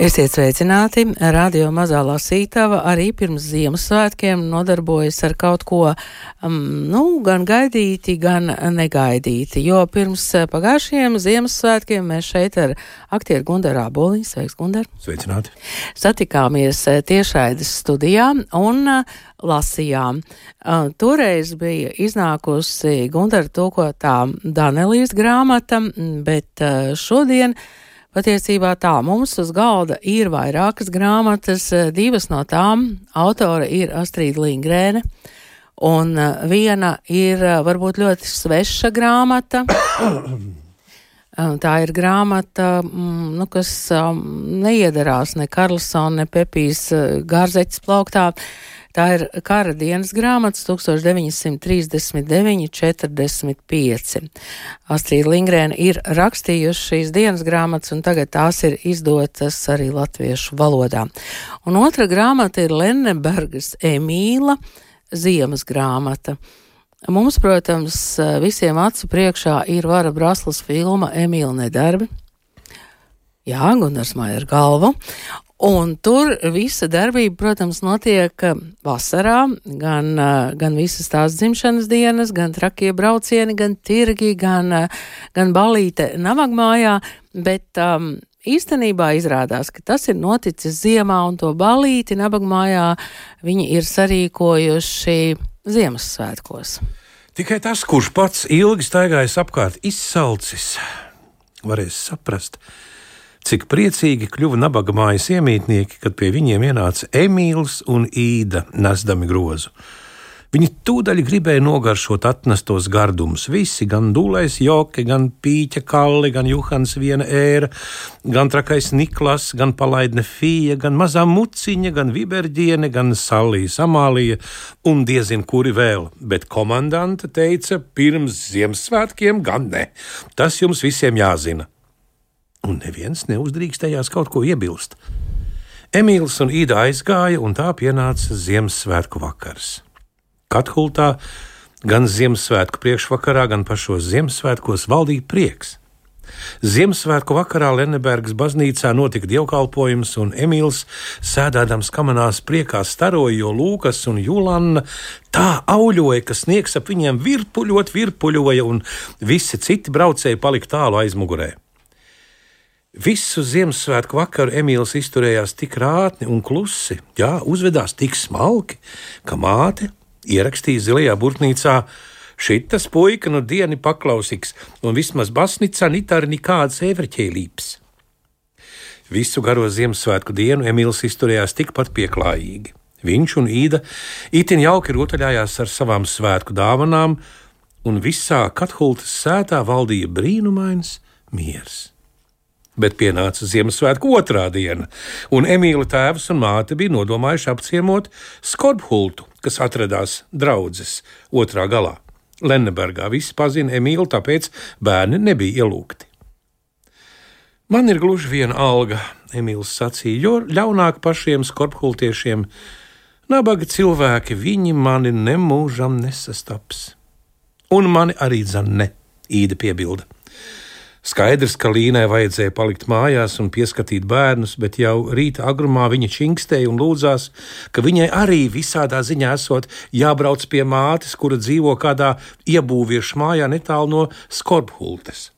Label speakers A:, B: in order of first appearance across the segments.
A: Esiet sveicināti! Radio mazā lasītava arī pirms Ziemassvētkiem nodarbojas ar kaut ko, um, nu, gan gaidīti, gan negaidīti, jo pirms uh, pagājušajiem Ziemassvētkiem mēs šeit ar aktieru Gundaru Āboliņu, sveiks, Gundar!
B: Sveicināti!
A: Satikāmies uh, tiešraides studijā un uh, lasījām. Uh, toreiz bija iznākusi Gundara tulkotā Danelijas grāmata, bet uh, šodien Patiesībā tā mums uz galda ir vairākas grāmatas, eh, divas no tām autora ir Astrīda Lingrēne, un eh, viena ir eh, varbūt ļoti sveša grāmata. Tā ir grāmata, mm, nu, kas neiedarās ne Karlsona, ne Pepijas Gārzeķis plauktā. Tā ir kara dienas grāmatas 1939, 45. Astrīda Lingrēna ir rakstījusi šīs dienas grāmatas, un tagad tās ir izdotas arī latviešu valodā. Un otra grāmata ir Lennebergas Emīla Ziemas grāmata. Mums, protams, visiem acu priekšā ir Vara Braslas filma Emīla Nedarbi. Jā, Gunārs Maija ar galvu. Un tur visa darbība, protams, notiek uh, vasarā, gan, uh, gan visas tās dzimšanas dienas, gan trakie braucieni, gan tirgi, gan, uh, gan balīte navagmājā, bet um, īstenībā izrādās, ka tas ir noticis ziemā un to balīti nabagmājā viņi ir sarīkojuši Ziemassvētkos.
B: Tikai tas, kurš pats ilgi staigājis apkārt, izsalcis, varēs saprast, ka cik priecīgi kļuva nabaga mājas iemītnieki, kad pie viņiem ienāca Emīls un Īda nesdami grozu. Viņi tūdaļ gribēja nogaršot atnestos gardumus. Visi, gan dūlais joki, gan pīķa kalli, gan Juhans viena ēra, gan trakais Niklas, gan palaidne Fija, gan mazā muciņa, gan Viberģiene, gan Salija Samālija un diezin kuri vēl. Bet komandante teica, pirms Ziemassvētkiem gan ne. Tas jums visiem jāzina un neviens neuzdrīkstējās kaut ko iebilst. Emīls un Īda aizgāja, un tā pienāca Ziemassvētku vakars. Kathultā gan Ziemassvētku priekšvakarā, gan pašos Ziemassvētkos valdīja prieks. Ziemassvētku vakarā Lennebergas baznīcā notika dievkalpojums, un Emīls, sēdēdams kamanās priekā, staroja, jo Lūkas un Julāna tā auļoja, ka sniegs ap viņiem virpuļot, virpuļoja, un visi citi braucēji palika tālu aizmugurē. Visu Ziemassvētku vakaru Emīls izturējās tik rātni un klusi, jā, uzvedās tik smalki, ka māte ierakstīja zilajā burtnīcā: Šitas puika nu dienu paklausīgs, un vismaz basnicā nitāri nekādas evreķēlības. Visu garo Ziemassvētku dienu Emīls izturējās tikpat pieklājīgi. Viņš un Īda itin jauki rotaļājās ar savām svētku dāvanām, un visā Kathultas sētā valdīja brīnumains miers bet pienāca Ziemassvētku otrā diena, un Emīla tēvs un māte bija nodomājuši apciemot Skorbhultu, kas atradās draudzes otrā galā. Lennebergā visi pazina Emīlu, tāpēc bērni nebija ielūgti. Man ir gluži viena alga, Emīls sacīja, jo ļaunāk pašiem skorpultiešiem nabaga cilvēki, viņi mani nemūžam nesastaps. Un mani arī dzan ne, īda piebilda. Skaidrs, ka Līnai vajadzēja palikt mājās un pieskatīt bērnus, bet jau rīta agrumā viņa činkstēja un lūdzās, ka viņai arī visādā ziņā esot jābrauc pie mātes, kura dzīvo kādā iebūviešu mājā netālu no Skorbhultes.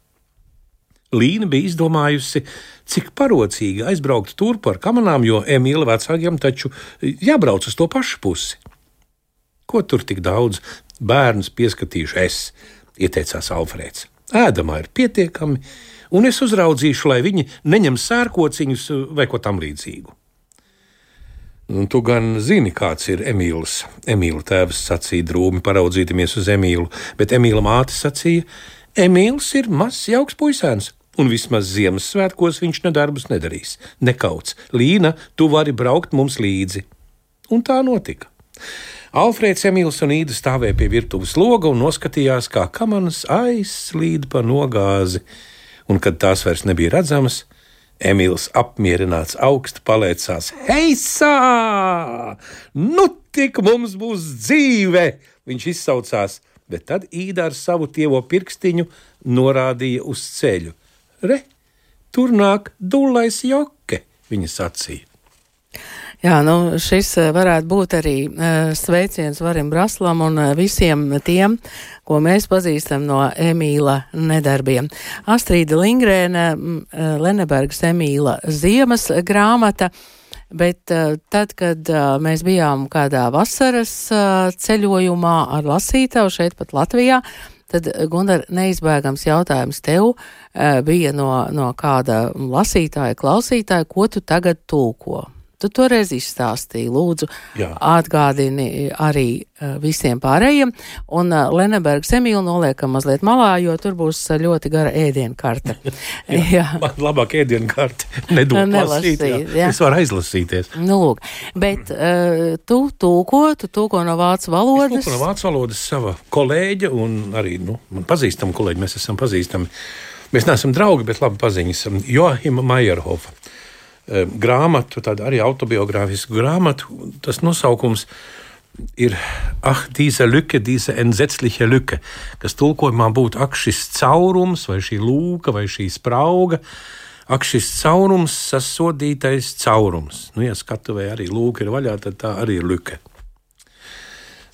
B: Līna bija izdomājusi, cik parocīgi aizbraukt turp ar kamanām, jo Emīla vecākiem taču jābrauc uz to pašu pusi. Ko tur tik daudz bērnus pieskatīšu es, ieteicās Alfrēds. Ēdamā ir pietiekami, un es uzraudzīšu, lai viņi neņem sērkociņus vai ko tamlīdzīgu. Tu gan zini, kāds ir Emīls. Emīla tēvs sacīja drūmi paraudzīties uz Emīlu, bet Emīla māte sacīja, Emīls ir mazs, jauks puisēns, un vismaz Ziemassvētkos viņš nedarbus nedarīs. Nekauts, Līna, tu vari braukt mums līdzi. Un tā notika. Alfrēds Emīls un Īda stāvēja pie virtuves loga un noskatījās, kā kamanas aizslīd pa nogāzi, un kad tās vairs nebija redzamas, Emīls apmierināts augstu paliecās: Heisā! Nu tik mums būs dzīve! viņš izsaucās, bet tad īda ar savu tievo pirkstiņu norādīja uz ceļu. Re, tur nāk dūlais joke, viņa sacīja.
A: Jā, nu šis eh, varētu būt arī uh, sveiciens Varim Braslam un uh, visiem tiem, ko mēs pazīstam no Emīla nedarbiem. Astrīda Lingrēna, Lenebergs Emīla Ziemas grāmata. Bet tad, kad mēs bijām kādā vasaras ceļojumā ar lasītāju šeit pat Latvijā, tad Gundar neizbēgams jautājums tev bija no, no kāda lasītāja, klausītāja, ko tu tagad tulko? Tu toreiz izstāstīji, lūdzu, Jā. atgādini arī uh, visiem pārējiem, un uh, Lenebergs Emīlu noliekam mazliet malā, jo tur būs ļoti gara ēdienu karte.
B: jā, jā. Man labāk ēdienu karte nedod lasīt, jā. jā. Es varu aizlasīties.
A: Nu, lūk, bet uh, tu tūko, tu tūko no vācu valodas.
B: Es tūko no vācu valodas sava kolēģa un arī, nu, man pazīstama kolēģi, mēs esam pazīstami. Mēs neesam draugi, bet labi paziņas. Joachima Maierhofa grāmatu, tādu arī autobiogrāfisku grāmatu. Tas nosaukums ir Ah, diese Lücke, diese entsetzliche Lücke, kas tulkojumā būtu ak, šis caurums, vai šī lūka, vai šī sprauga. Ak, šis caurums, sasodītais caurums. Nu, ja skatuvē arī lūka ir vaļā, tad tā arī ir luka.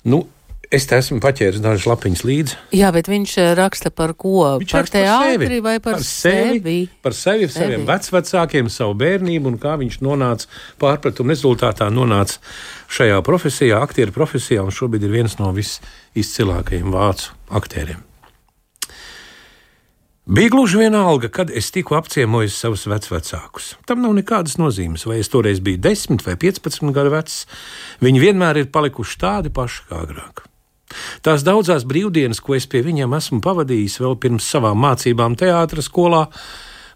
B: Nu, Es te esmu paķēris dažas lapiņas līdzi.
A: Jā, bet viņš eh, raksta par ko?
B: Viņš
A: par teātri vai par,
B: par sevi? sevi? Par sevi, sevi. saviem vecvecākiem, savu bērnību un kā viņš nonāca pārpratuma rezultātā nonāca šajā profesijā, aktieru profesijā, un šobrīd ir viens no visizcilākajiem vācu aktieriem. Bija gluži vienalga, kad es tikko apciemoju savus vecākus. Tam nav nekādas nozīmes, vai es toreiz biju 10 vai 15 gadu vecs. Viņi vienmēr ir palikuši tādi paši kā agrāk. Tās daudzās brīvdienas, ko es pie viņiem esmu pavadījis vēl pirms savām mācībām teātras skolā,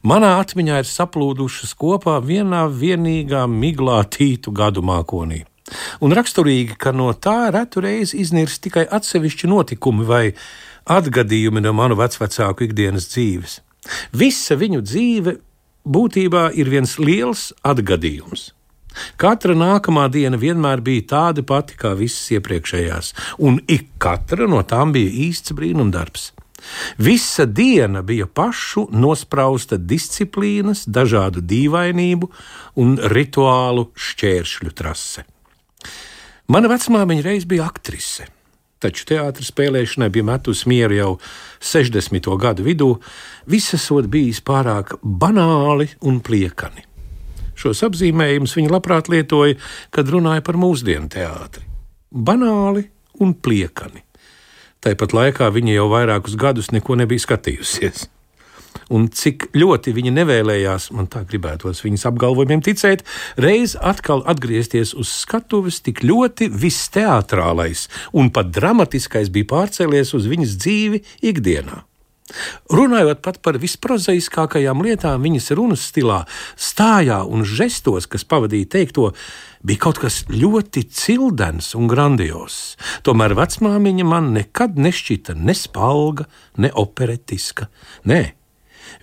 B: manā atmiņā ir saplūdušas kopā vienā vienīgā miglā tītu gadu mākonī. Un raksturīgi, ka no tā retu reizi iznīrs tikai atsevišķi notikumi vai atgadījumi no manu vecvecāku ikdienas dzīves. Visa viņu dzīve būtībā ir viens liels atgadījums. Katra nākamā diena vienmēr bija tāda pati kā visas iepriekšējās, un ik katra no tām bija īsts brīnumdarbs. Visa diena bija pašu nosprausta disciplīnas, dažādu dīvainību un rituālu šķēršļu trase. Mana vecmāmiņa reiz bija aktrise, taču teātris spēlēšanai bija metus mieru jau 60. gadu vidū, visas esot bijis pārāk banāli un pliekani. Šos apzīmējumus viņa labprāt lietoja, kad runāja par mūsdienu teātri. Banāli un pliekani. Tāpat laikā viņa jau vairākus gadus neko nebija skatījusies. Un cik ļoti viņa nevēlējās, man tā gribētos viņas apgalvojumiem ticēt, reiz atkal atgriezties uz skatuves, tik ļoti viss teātrālais un pat dramatiskais bija pārcēlies uz viņas dzīvi ikdienā. Runājot pat par visprozaiskākajām lietām, viņas runas stilā, stājā un žestos, kas pavadīja teikto, bija kaut kas ļoti cildens un grandios. Tomēr vecmāmiņa man nekad nešķita ne spalga, ne operetiska. Nē,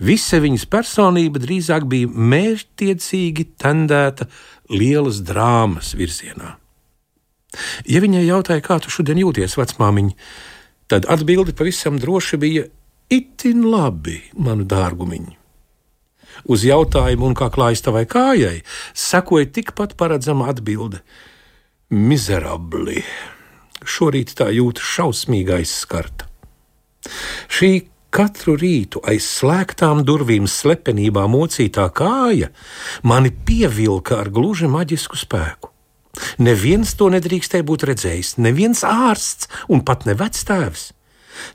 B: visa viņas personība drīzāk bija mērķtiecīgi tendēta lielas drāmas virzienā. Ja viņai jautāja, kā tu šodien jūties, vecmāmiņa, tad atbilde pavisam droši bija Itin labi, manu dārgumiņu. Uz jautājumu, un kā klājas tavai kājai, sekoja tikpat paredzama atbilde: Miserabli! Šorīt tā jūtas šausmīgi aizskarta. Šī katru rītu aiz slēgtām durvīm slepenībā mocītā kāja mani pievilka ar gluži maģisku spēku. Neviens to nedrīkstēja būt redzējis, neviens ārsts un pat ne vectēvs.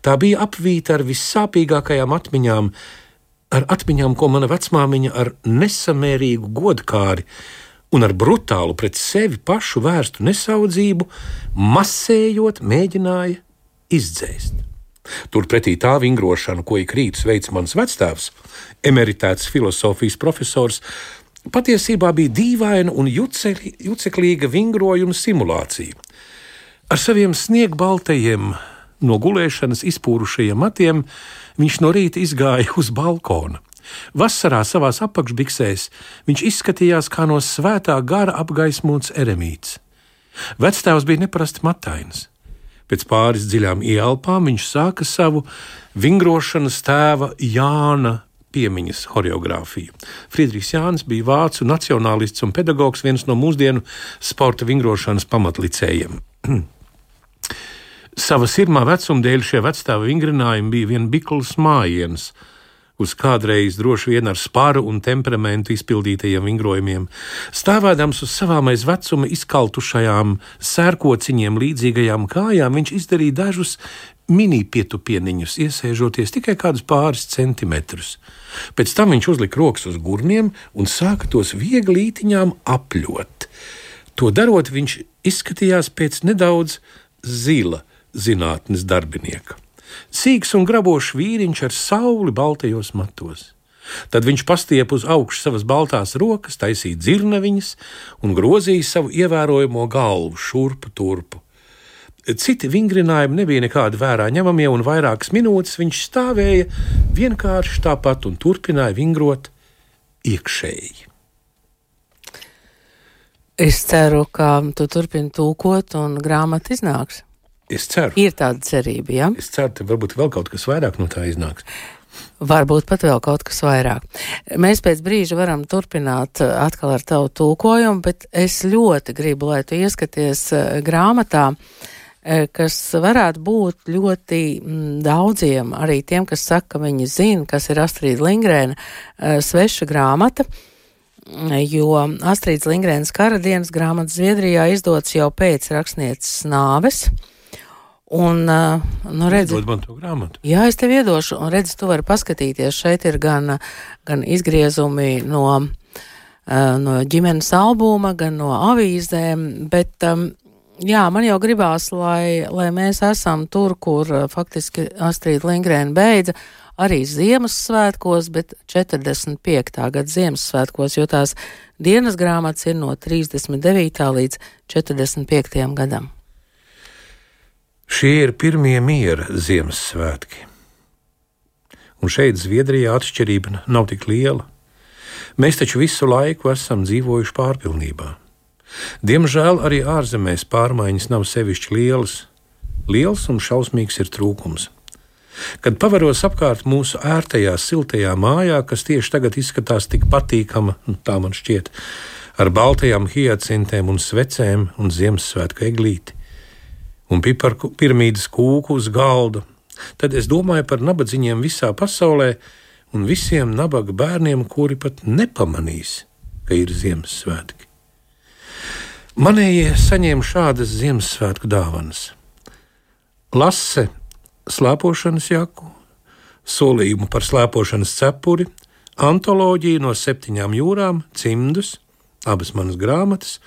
B: Tā bija apvīta ar vissāpīgākajām atmiņām, ar atmiņām, ko mana vecmāmiņa ar nesamērīgu godkāri un ar brutālu pret sevi pašu vērstu nesaudzību, masējot, mēģināja izdzēst. Turpretī tā vingrošana, ko ik rīts veids mans vectēvs, emeritēts filozofijas profesors, patiesībā bija dīvaina un juceklīga vingrojuma simulācija. Ar saviem sniegbaltajiem, no gulēšanas izpūrušajiem matiem, viņš no rīta izgāja uz balkona. Vasarā savā apakšbiksēs viņš izskatījās kā no svētā gara apgaismots eremīts. Vectēvs bija neparasti matains. Pēc pāris dziļām ielpām viņš sāka savu vingrošanas tēva Jāna piemiņas choreogrāfiju. Friedrichs Jānis bija vācu nacionālists un pedagogs, viens no mūsdienu sporta vingrošanas pamatlicējiem. Sava sirmā vecuma dēļ šie vecstāva vingrinājumi bija vien bikls mājiens, uz kādreiz droši vien ar spāru un temperamentu izpildītajiem vingrojumiem, stāvēdams uz savām aiz vecuma izkaltušajām sērkociņiem līdzīgajām kājām, viņš izdarīja dažus mini pietupieniņus, iesēžoties tikai kādus pāris centimetrus. Pēc tam viņš uzlika rokas uz gurniem un sāka tos viegli ītiņām apļot. To darot, viņš izskatījās pēc nedaudz zila zinātnes darbinieka. Sīgs un grabošs vīriņš ar sauli baltajos matos. Tad viņš pastiep uz augšu savas baltās rokas, taisīja dzirnaviņas un grozīja savu ievērojamo galvu šurpu turpu. Citi vingrinājumi nebija nekādi vērā ņemamie, un vairākas minūtes viņš stāvēja vienkārši tāpat un turpināja vingrot iekšēji.
A: Es ceru, ka tu turpini tūkot un grāmata iznāks.
B: Es ceru.
A: Ir tāda cerība, ja?
B: Es ceru, ka varbūt vēl kaut kas vairāk no tā iznāks.
A: Varbūt pat vēl kaut kas vairāk. Mēs pēc brīža varam turpināt uh, atkal ar tavu tulkojumu, bet es ļoti gribu, lai tu ieskaties uh, grāmatā, uh, kas varētu būt ļoti mm, daudziem, arī tiem, kas saka, ka viņi zina, kas ir Astrīda Lingrēna sveša grāmata jo Astrīdas Lingrēnas karadienas grāmatas Zviedrijā izdots jau pēc rakstnieces nāves. Un, nu, redzi,
B: Dod man to grāmatu.
A: Jā, es tev iedošu, un redzi, tu vari paskatīties. Šeit ir gan, gan izgriezumi no, no ģimenes albuma, gan no avīzēm, bet, jā, man jau gribās, lai, lai mēs esam tur, kur faktiski Astrid Lingrēna beidza, arī Ziemassvētkos, bet 45. gada Ziemassvētkos, jo tās dienas grāmatas ir no 39. līdz 45. gadam.
B: Šie ir pirmie miera Ziemassvētki. Un šeit, Zviedrijā, atšķirība nav tik liela. Mēs taču visu laiku esam dzīvojuši pārpilnībā. Diemžēl arī ārzemēs pārmaiņas nav sevišķi lielas. Liels un šausmīgs ir trūkums. Kad pavaros apkārt mūsu ērtajā, siltajā mājā, kas tieši tagad izskatās tik patīkama, nu, tā man šķiet, ar baltajām hiacintēm un svecēm un Ziemassvētku eglīti, un piparku piramīdas kūku uz galda, tad es domāju par nabadzīgiem visā pasaulē un visiem nabaga bērniem, kuri pat nepamanīs, ka ir Ziemassvētki. Manējie saņēma šādas Ziemassvētku dāvanas. Lase slēpošanas jaku, solījumu par slēpošanas cepuri, antoloģiju no septiņām jūrām, cimdus, abas manas grāmatas,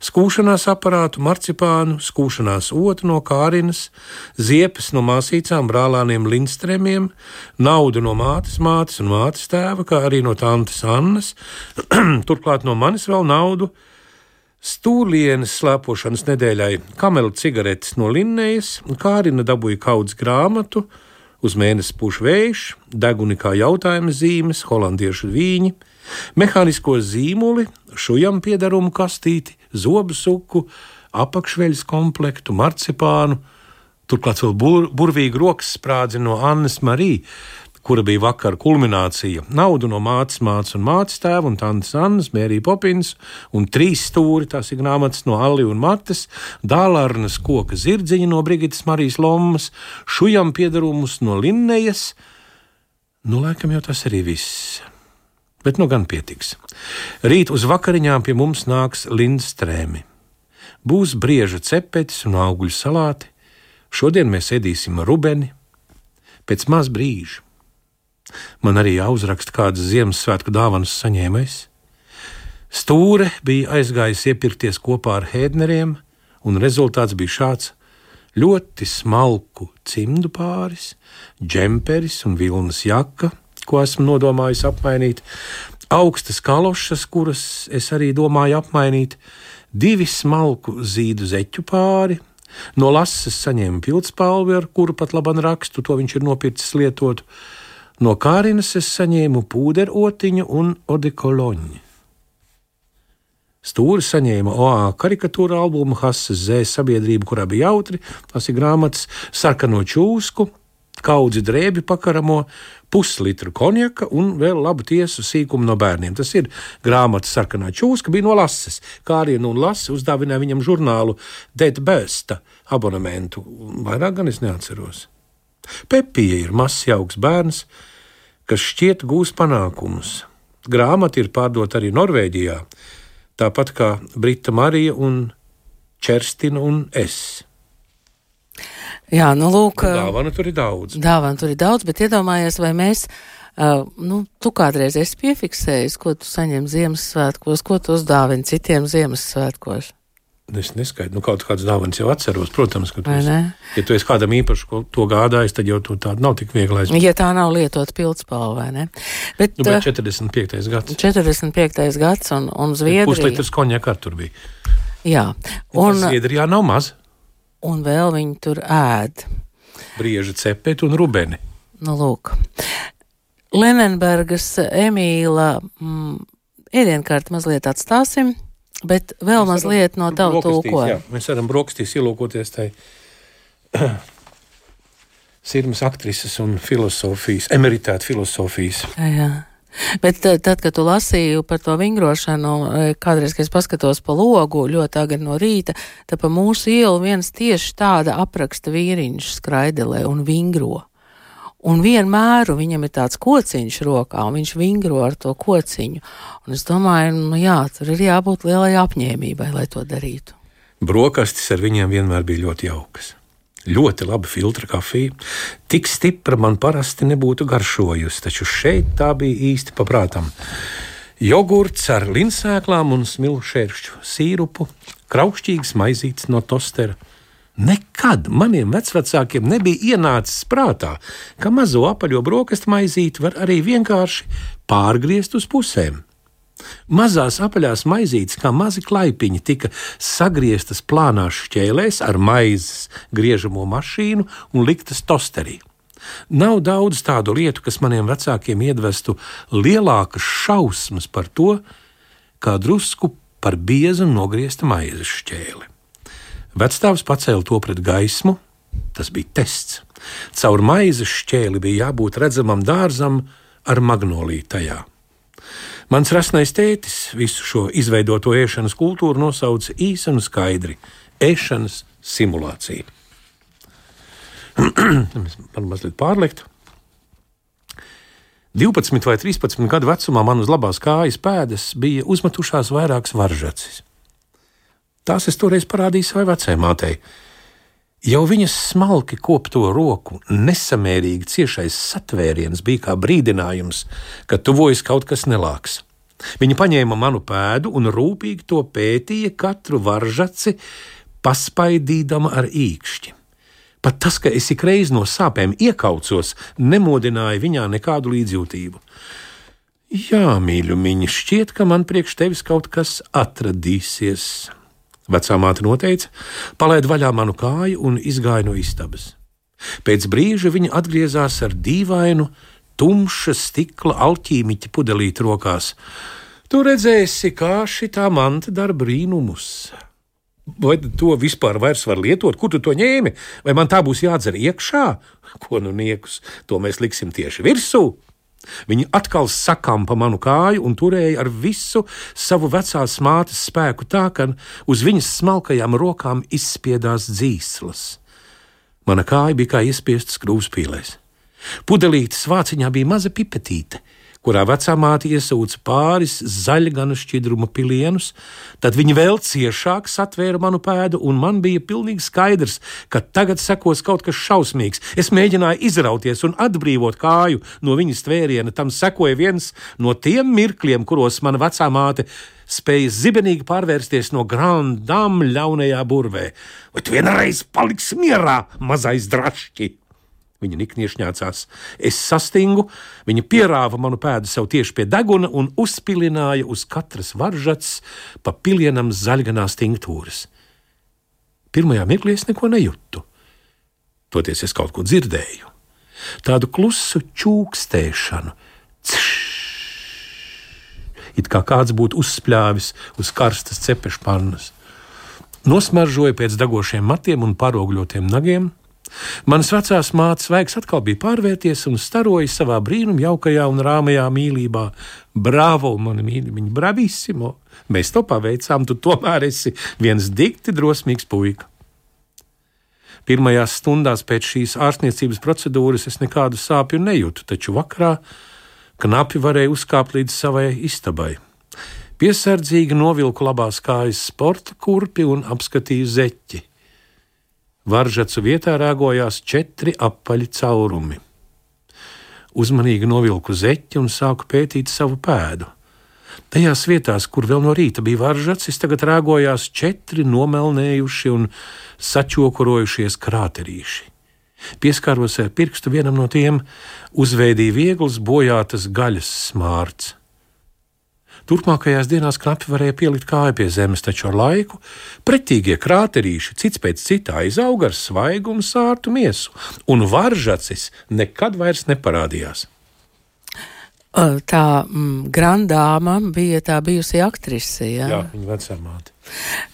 B: skūšanās aparātu, marcipānu, skūšanās otu no kārinas, ziepes no māsīcām, brālāniem Lindstrēmiem, naudu no mātes, mātes un mātes tēva, kā arī no tantes Annas, turklāt no manis vēl naudu. Stūlienes slēpošanas nedēļai, kamela cigaretes no Linnējas, Kārina dabūja kaudzes grāmatu, uz mēnesi pūš vējš, deguni kā jautājuma zīmes, holandiešu vīņi, mehānisko zīmuli, šujam piedarumu kastīti, zobu suku, apakšveļas komplektu, marcipānu, turklāt vēl bur, burvīgu rokas sprādzi no Annas Marijas, kura bija vakar kulminācija. Naudu no mātes, mātes un mātes tēva un tantes Annas, Mērija Popins un trīs stūri, tās ir grāmatas no Alli un Mates, dālārnas koka zirdziņa no Brigitas Marijas Lomas, šujam piedarumus no Linnejas. Nu, laikam jau tas arī viss. Bet nu gan pietiks. Rīt uz vakariņām pie mums nāks Lindstrēmi. Būs brieža cepetis un augļu salāti. Šodien mēs ēdīsim rubeni pēc maz brīža. Man arī jāuzraksta kādas Ziemassvētku dāvanas saņēmējs. Stūre bija aizgājis iepirkties kopā ar Hēdneriem, un rezultāts bija šāds: ļoti smalku cimdu pāris, džemperis un vilnas jaka, ko esmu nodomājis apmainīt, augstas kalošas, kuras es arī domāju apmainīt, divi smalku zīdu zeķu pāri. No lases saņēmu pildspalvi, ar kuru pat laban rakstu, to viņš ir nopircis lietotu No Kārinas es saņēmu pūderotiņu un odekoloņu. Stūri saņēma OA karikatūra albumu, Hasas Zēs sabiedrība, kurā bija jautri, tas ir grāmatas, sarkano čūsku, kaudzi drēbi pakaramo, puslitru konjaka un vēl labu tiesu sīkumu no bērniem. Tas ir grāmatas sarkanā čūska, bija no lases. Kā arī nu lasa uzdāvināja viņam žurnālu Dead Besta abonementu. Vairāk gan es neatceros. Pepija ir mazs jauks bērns, kas šķiet gūs panākumus. Grāmata ir pārdota arī Norvēģijā tāpat kā Brita Marija un Čerstina un es.
A: Jā, nu lūk.
B: Dāvana tur ir daudz.
A: Dāvana tur ir daudz, bet iedomājies, vai mēs, uh, nu, tu kādreiz esi piefiksējis, ko tu saņem Ziemassvētkos, ko tu uzdāvini citiem Ziemassvētkos?
B: Es neskaidu, nu, kaut kādas dāvanas jau atceros. Protams, ka tu esi, ja tu esi kādam īpaši to gādājis, tad jau tu tādu nav tik viegli aizmirst.
A: Ja tā nav lietot pildspalva, vai ne?
B: Bet, nu, bet 45. gads.
A: 45. gads un, un Zviedrija.
B: Puslitrs konjaka tur bija.
A: Jā. Un
B: Zviedrijā nav maz.
A: Un vēl viņi tur ēd.
B: Brieža cepeti un rubeni.
A: Nu, lūk. Lenenbergas Emīla mm, ēdienkārti mazliet atstāsim. Bet vēl mēs mazliet no tava tulkojuma.
B: Mēs varam brokastīs ielūkoties tai sirmas aktrises un filozofijas, emeritēta filozofijas.
A: Jā. Bet tad, kad tu lasīji par to vingrošanu, e, kādreiz, kad es paskatos pa logu ļoti agri no rīta, tad pa mūsu ielu viens tieši tāda apraksta vīriņš skraidelē un vingro. Un vienmēr viņam ir tāds kociņš rokā, un viņš vingro ar to kociņu. Un es domāju, nu jā, tur ir jābūt lielai apņēmībai, lai to darītu.
B: Brokastis ar viņiem vienmēr bija ļoti jaukas. Ļoti laba filtra kafija. Tik stipra man parasti nebūtu garšojusi, taču šeit tā bija īsti paprātam. Jogurts ar linsēklām un smilšķēršļu sīrupu, kraukšķīgs maizītes no tostera Nekad maniem vecākiem nebija ienācis prātā, ka mazo apaļo brokastu maizīti var arī vienkārši pārgriezt uz pusēm. Mazās apaļās maizītes, kā mazi klaipiņi, tika sagrieztas plānās šķēlēs ar maizes griežamo mašīnu un liktas tosterī. Nav daudz tādu lietu, kas maniem vecākiem iedvestu lielākas šausmas par to, kā drusku par biezu nogriezta maizes šķēli. Vecstāvs pacēla to pret gaismu, tas bija tests. Caur maizes šķēli bija jābūt redzamam dārzam ar magnoliju tajā. Mans rasnais tētis visu šo izveidoto ēšanas kultūru nosauca īsi un skaidri - ēšanas simulācija. Man mazliet pārlikt. 12 vai 13 gadu vecumā man uz labās kājas pēdas bija uzmetušās vairākas varžacis. Tās es toreiz parādīju savai vecajai Jau viņas smalki kopto roku, nesamērīgi ciešais satvēriens bija kā brīdinājums, ka tuvojas kaut kas nelāks. Viņa paņēma manu pēdu un rūpīgi to pētīja katru varžaci, paspaidīdama ar īkšķi. Pat tas, ka es ikreiz no sāpēm iekaucos, nemodināja viņā nekādu līdzjūtību. Jā, mīļumiņa, šķiet, ka man priekš tevis kaut kas atradīsies, Vecā māte noteica, palaid vaļā manu kāju un izgāja no istabas. Pēc brīža viņa atgriezās ar dīvainu, tumša stikla alķīmiķa pudelīti rokās. Tu redzēsi, kā šī manta dara brīnumus. Vai to vispār var lietot? Kur tu to ņēmi? Vai man tā būs jādzer iekšā? Ko nu niekus, to mēs liksim tieši virsū? Viņa atkal sakampa manu kāju un turēja ar visu savu vecās mātes spēku tā, ka uz viņas smalkajām rokām izspiedās dzīslas. Mana kāja bija kā iespiesta skrūvspīlēs. Pudelītes vāciņā bija maza pipetīte, kurā vecā māte iesūca pāris zaļgana šķidruma pilienus, tad viņa vēl ciešāk satvēra manu pēdu, un man bija pilnīgi skaidrs, ka tagad sekos kaut kas šausmīgs. Es mēģināju izrauties un atbrīvot kāju no viņas tvēriena. Tam sekoja viens no tiem mirkļiem, kuros mana vecā māte spēja zibenīgi pārvērsties no grandām ļaunajā burvē. Vai tu vienreiz paliksi mierā, mazais drašķi? Viņa nikniešņācās. Es sastingu, viņa pierāva manu pēdu sev tieši pie deguna un uzpilināja uz katras varžats pa pilienam zaļganās tinktūras. Pirmajā mirklī es neko nejūtu. Toties es kaut ko dzirdēju. Tādu klusu čūkstēšanu. Cš! it kā kāds būtu uzspļāvis uz karstas cepešu pannas. Nosmaržoja pēc dagošiem matiem un parogļotiem nagiem. Manas vecās mātes vaigs atkal bija pārvērties un staroja savā brīnum jaukajā un rāmajā mīlībā. Bravo, mani mīļiņi, bravissimo! Mēs to paveicām, tu tomēr esi viens dikti drosmīgs puika. Pirmajās stundās pēc šīs ārstniecības procedūras es nekādu sāpju nejūtu, taču vakarā knapi varēju uzkāpt līdz savai istabai. Piesardzīgi novilku labās kājas sporta kurpi un apskatīju zeķi. Varžacu vietā rāgojās četri apaļi caurumi. Uzmanīgi novilku zeķi un sāku pētīt savu pēdu. Tajās vietās, kur vēl no rīta bija varžacis, tagad rāgojās četri nomelnējuši un sačokurojušies krāterīši. Pieskāros ar pirkstu vienam no tiem, uzveidīja viegls bojātas gaļas smārts. Turpmākajās dienās knapi varēja pielikt kāju pie zemes, taču ar laiku pretīgie krāterīši cits pēc cita aizauga ar svaigu un sārtu miesu, un varžacis nekad vairs neparādījās.
A: Tā mm, grandāma bija tā bijusi aktrise. Ja?
B: Jā, viņa vecāmāte.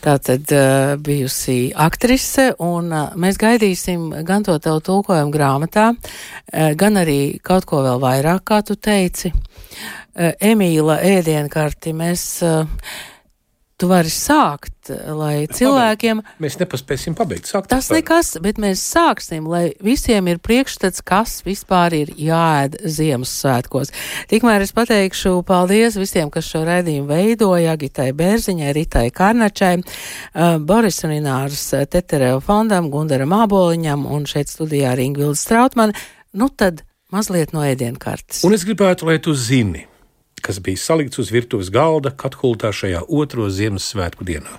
A: Tā tad uh, bijusi aktrise, un uh, mēs gaidīsim gan to tavu tulkojumu grāmatā, uh, gan arī kaut ko vēl vairāk, kā tu teici. Uh, Emīla ēdienkarti mēs. Uh, tu vari sākt, lai cilvēkiem.
B: Pabeigt. Mēs nepaspēsim pabeigt. Sākt
A: tas par... nekas, bet mēs sāksim, lai visiem ir priekšstats, kas vispār ir jāēd Ziemassvētkos. Tikmēr es pateikšu paldies visiem, kas šo raidījumu veidoja, Agitai Bērziņai, Ritai Karnačai, Boris un Ināras Tetereva fondam, Gundaram Āboliņam un šeit studijā Ringvilds Strautman. Nu tad mazliet no ēdienkartes.
B: Un es gribētu, lai tu zini kas bija salikts uz virtuves galda katkultā šajā otro Ziemassvētku dienā.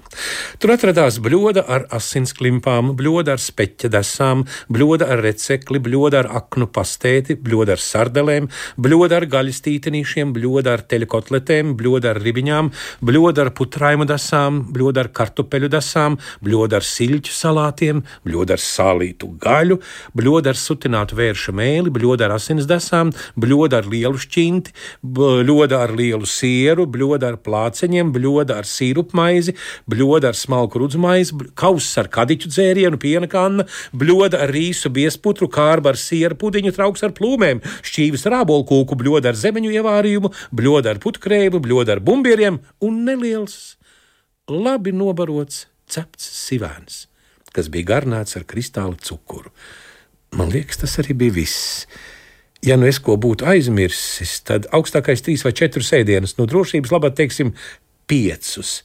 B: Tur atradās bļoda ar asinsklimpām, bļoda ar speķa desām, bļoda ar recekli, bļoda ar aknu pastēti, bļoda ar sardelēm, bļoda ar gaļas tītenīšiem, bļoda ar teļkotletēm, bļoda ar ribiņām, bļoda ar putraimu desām, bļoda ar kartupeļu desām, bļoda ar siļķu salātiem, bļoda ar sālītu gaļu, bļoda ar sutinātu vērša mēli, bļoda ar asins desām, bļoda ar lielu šķinti, bļoda bļoda ar lielu sieru, bļoda ar plāceņiem, bļoda ar sīrupmaizi, bļoda ar smalku rudzmaizi, kauss ar kadiķu dzērienu, piena kanna, bļoda ar rīsu biesputru, kārba ar sieru pudiņu, trauks ar plūmēm, šķīvis ar ābolkūku, bļoda ar zemeņu ievārījumu, bļoda ar putkrēbu, bļoda ar bumbieriem un neliels, labi nobarots cepts sivēns, kas bija garnāts ar kristāla cukuru. Man liekas, tas arī bija viss ja nu es ko būtu aizmirsis, tad augstākais trīs vai četrus ēdienus, no drošības labāk teiksim, piecus.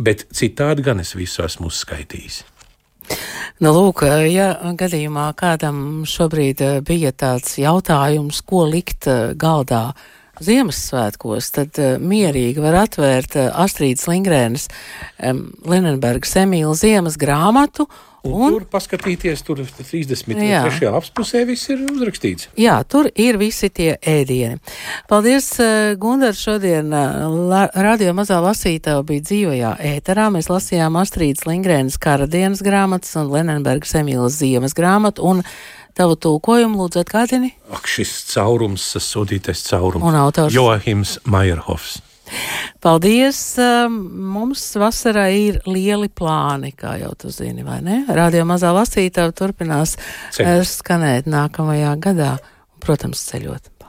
B: Bet citādi gan es visu esmu uzskaitījis.
A: Nu, lūk, ja gadījumā kādam šobrīd eh, bija tāds jautājums, ko likt eh, galdā Ziemassvētkos, tad uh, mierīgi var atvērt Astrīdas Lingrēnas Linenbergas Emīla Ziemas grāmatu
B: Un, un tur paskatīties, tur 33. lapspusē viss ir uzrakstīts.
A: Jā, tur ir visi tie ēdieni. Paldies, uh, Gundar, šodien uh, radio mazā lasītava bija dzīvajā ēterā. Mēs lasījām Astrīdas Lingrēnas kara dienas grāmatas un Lenenbergas Emīlas ziemas grāmatu un tavu tulkojumu lūdzu atgādini.
B: Ak, šis caurums, sodītais caurums.
A: Un autors.
B: Joahims Maierhofs.
A: Paldies! Um, mums vasarā ir lieli plāni, kā jau tu zini, vai ne? Radio mazā lasītāja turpinās Ceļot. skanēt nākamajā gadā, un, protams, ceļot.